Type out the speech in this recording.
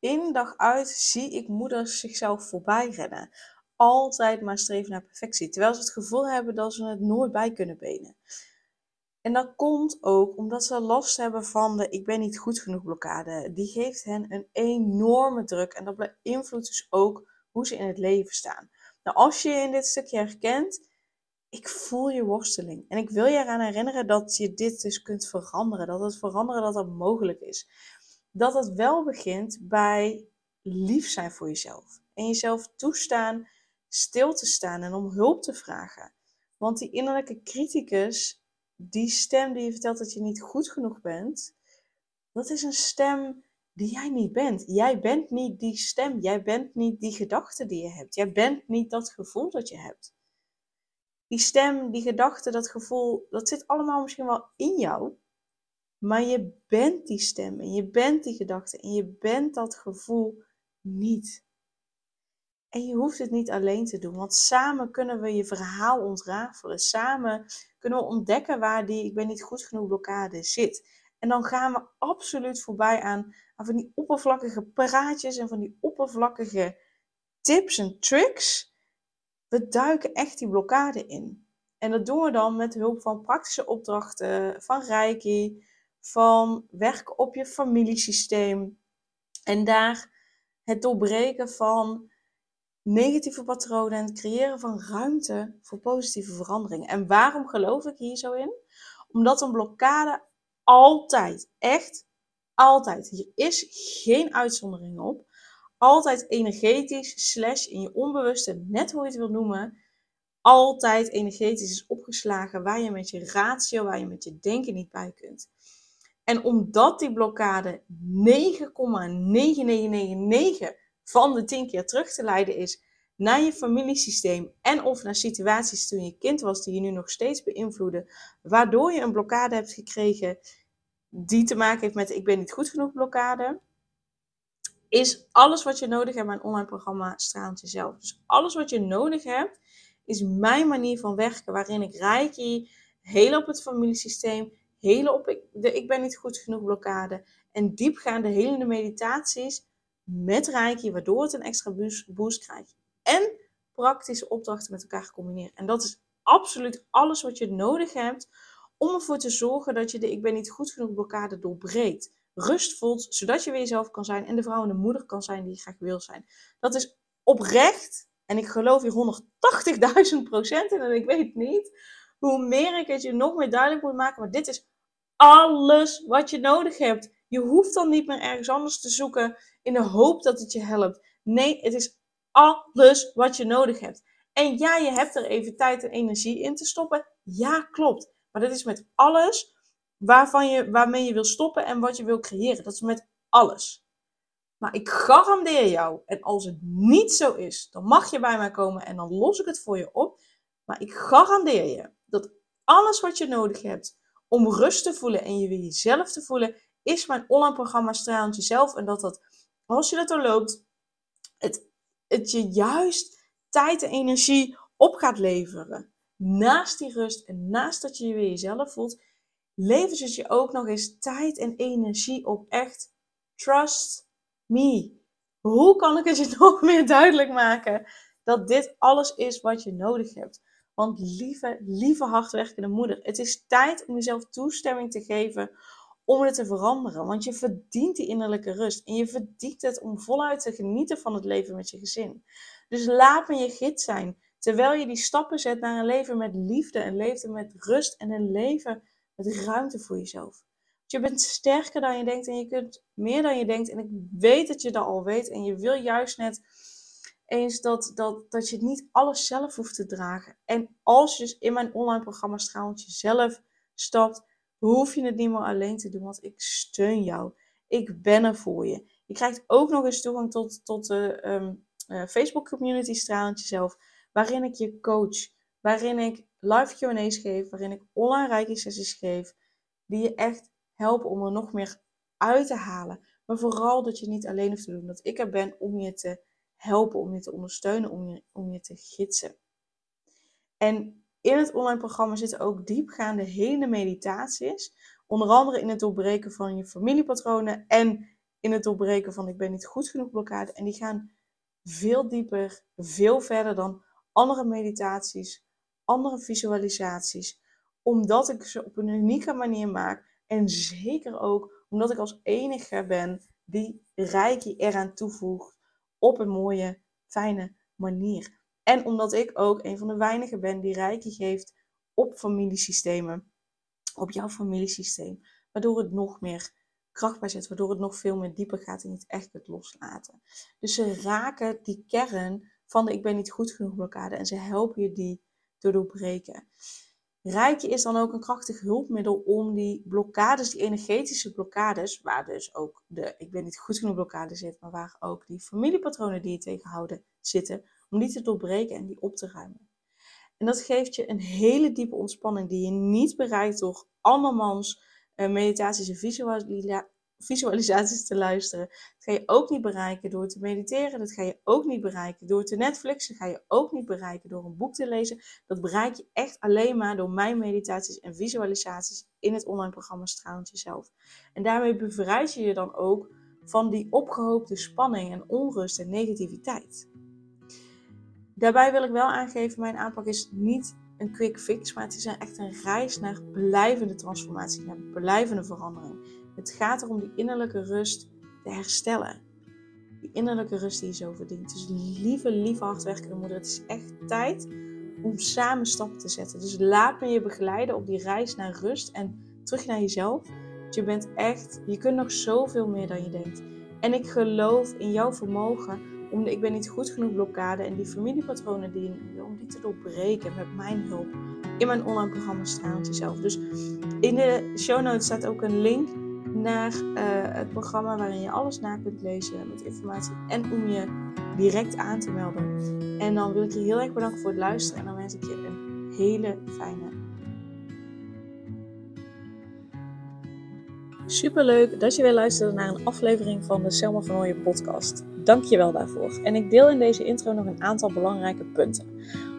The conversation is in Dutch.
in dag uit zie ik moeders zichzelf voorbij rennen. Altijd maar streven naar perfectie. Terwijl ze het gevoel hebben dat ze het nooit bij kunnen benen. En dat komt ook omdat ze last hebben van de ik ben niet goed genoeg blokkade. Die geeft hen een enorme druk en dat beïnvloedt dus ook hoe ze in het leven staan. Nou, als je je in dit stukje herkent, ik voel je worsteling. En ik wil je eraan herinneren dat je dit dus kunt veranderen. Dat het veranderen dat dat mogelijk is dat het wel begint bij lief zijn voor jezelf. En jezelf toestaan stil te staan en om hulp te vragen. Want die innerlijke criticus, die stem die je vertelt dat je niet goed genoeg bent, dat is een stem die jij niet bent. Jij bent niet die stem. Jij bent niet die gedachte die je hebt. Jij bent niet dat gevoel dat je hebt. Die stem, die gedachte, dat gevoel, dat zit allemaal misschien wel in jou. Maar je bent die stem en je bent die gedachte en je bent dat gevoel niet. En je hoeft het niet alleen te doen, want samen kunnen we je verhaal ontrafelen. Samen kunnen we ontdekken waar die ik ben niet goed genoeg blokkade zit. En dan gaan we absoluut voorbij aan, aan van die oppervlakkige praatjes en van die oppervlakkige tips en tricks. We duiken echt die blokkade in. En dat doen we dan met hulp van praktische opdrachten, van Reiki, van werken op je familiesysteem. En daar het doorbreken van negatieve patronen en het creëren van ruimte voor positieve verandering. En waarom geloof ik hier zo in? Omdat een blokkade altijd, echt altijd, hier is geen uitzondering op, altijd energetisch, slash in je onbewuste, net hoe je het wil noemen, altijd energetisch is opgeslagen waar je met je ratio, waar je met je denken niet bij kunt. En omdat die blokkade 9,9999 van de 10 keer terug te leiden is naar je familiesysteem en of naar situaties toen je kind was die je nu nog steeds beïnvloeden, waardoor je een blokkade hebt gekregen die te maken heeft met ik ben niet goed genoeg blokkade, is alles wat je nodig hebt mijn online programma Straalend Jezelf. Dus alles wat je nodig hebt is mijn manier van werken waarin ik reiki heel op het familiesysteem hele op ik, de ik ben niet goed genoeg blokkade en diepgaande helende meditaties met Reiki, waardoor het een extra boost, krijgt. En praktische opdrachten met elkaar combineren. En dat is absoluut alles wat je nodig hebt om ervoor te zorgen dat je de ik ben niet goed genoeg blokkade doorbreekt. Rust voelt, zodat je weer jezelf kan zijn en de vrouw en de moeder kan zijn die je graag wil zijn. Dat is oprecht, en ik geloof hier 180.000 procent in en ik weet niet hoe meer ik het je nog meer duidelijk moet maken. Maar dit is alles wat je nodig hebt. Je hoeft dan niet meer ergens anders te zoeken in de hoop dat het je helpt. Nee, het is alles wat je nodig hebt. En ja, je hebt er even tijd en energie in te stoppen. Ja, klopt. Maar dat is met alles waarvan je, waarmee je wil stoppen en wat je wil creëren. Dat is met alles. Maar ik garandeer jou, en als het niet zo is, dan mag je bij mij komen en dan los ik het voor je op. Maar ik garandeer je dat alles wat je nodig hebt om rust te voelen en je weer jezelf te voelen, is mijn online programma Stralend Jezelf. En dat dat, als je dat doorloopt, het, het je juist tijd en energie op gaat leveren. Naast die rust en naast dat je je weer jezelf voelt, levert het je ook nog eens tijd en energie op. Echt, trust me. Hoe kan ik het je nog meer duidelijk maken dat dit alles is wat je nodig hebt? Want lieve, lieve hardwerkende moeder, het is tijd om jezelf toestemming te geven om het te veranderen. Want je verdient die innerlijke rust. En je verdient het om voluit te genieten van het leven met je gezin. Dus laat me je gids zijn. Terwijl je die stappen zet naar een leven met liefde, een leven met rust en een leven met ruimte voor jezelf. Je bent sterker dan je denkt en je kunt meer dan je denkt. En ik weet dat je dat al weet. En je wil juist net eens dat, dat, dat je niet alles zelf hoeft te dragen. En als je in mijn online programma Straalend jezelf stapt, hoef je het niet meer alleen te doen, want ik steun jou. Ik ben er voor je. Je krijgt ook nog eens toegang tot, tot de um, Facebook community Stralend Jezelf, waarin ik je coach, waarin ik live Q&A's geef, waarin ik online reiki sessies geef, die je echt helpen om er nog meer uit te halen. Maar vooral dat je niet alleen hoeft te doen, dat ik er ben om je te helpen, om je te ondersteunen, om je, om je te gidsen. En in het online programma zitten ook diepgaande hele meditaties. Onder andere in het doorbreken van je familiepatronen en in het doorbreken van ik ben niet goed genoeg blokkade. En die gaan veel dieper, veel verder dan andere meditaties, andere visualisaties. Omdat ik ze op een unieke manier maak. En zeker ook omdat ik als enige ben die Reiki eraan toevoegt op een mooie, fijne manier. En omdat ik ook een van de weinigen ben die Reiki geeft op familiesystemen. Op jouw familiesysteem. Waardoor het nog meer kracht zet. Waardoor het nog veel meer dieper gaat en het echt kunt loslaten. Dus ze raken die kern van de ik ben niet goed genoeg blokkade. En ze helpen je die te doorbreken. Reiki is dan ook een krachtig hulpmiddel om die blokkades, die energetische blokkades, waar dus ook de ik ben niet goed genoeg blokkade zit, maar waar ook die familiepatronen die je tegenhouden zitten, om die te doorbreken en die op te ruimen. En dat geeft je een hele diepe ontspanning die je niet bereikt door andermans uh, meditaties en visualisaties te luisteren. Dat ga je ook niet bereiken door te mediteren. Dat ga je ook niet bereiken door te Netflixen. Dat ga je ook niet bereiken door een boek te lezen. Dat bereik je echt alleen maar door mijn meditaties en visualisaties in het online programma Stralend Jezelf. En daarmee bevrijd je je dan ook van die opgehoopte spanning en onrust en negativiteit. Daarbij wil ik wel aangeven, mijn aanpak is niet een quick fix, maar het is echt een reis naar blijvende transformatie, naar blijvende verandering. Het gaat erom die innerlijke rust te herstellen. Die innerlijke rust die je zo verdient. Dus lieve, lieve hardwerkende moeder, het is echt tijd om samen stappen te zetten. Dus laat me je begeleiden op die reis naar rust en terug naar jezelf. Want je bent echt, je kunt nog zoveel meer dan je denkt. En ik geloof in jouw vermogen om de ik ben niet goed genoeg blokkade en die familiepatronen die om die te doorbreken met mijn hulp in mijn online programma Stralend Jezelf. Dus in de show notes staat ook een link naar uh, het programma waarin je alles na kunt lezen met informatie en om je direct aan te melden. En dan wil ik je heel erg bedanken voor het luisteren en dan wens ik je een hele fijne. Super leuk dat je weer luisterde naar een aflevering van de Selma van Ooyen podcast. Dank je wel daarvoor. En ik deel in deze intro nog een aantal belangrijke punten.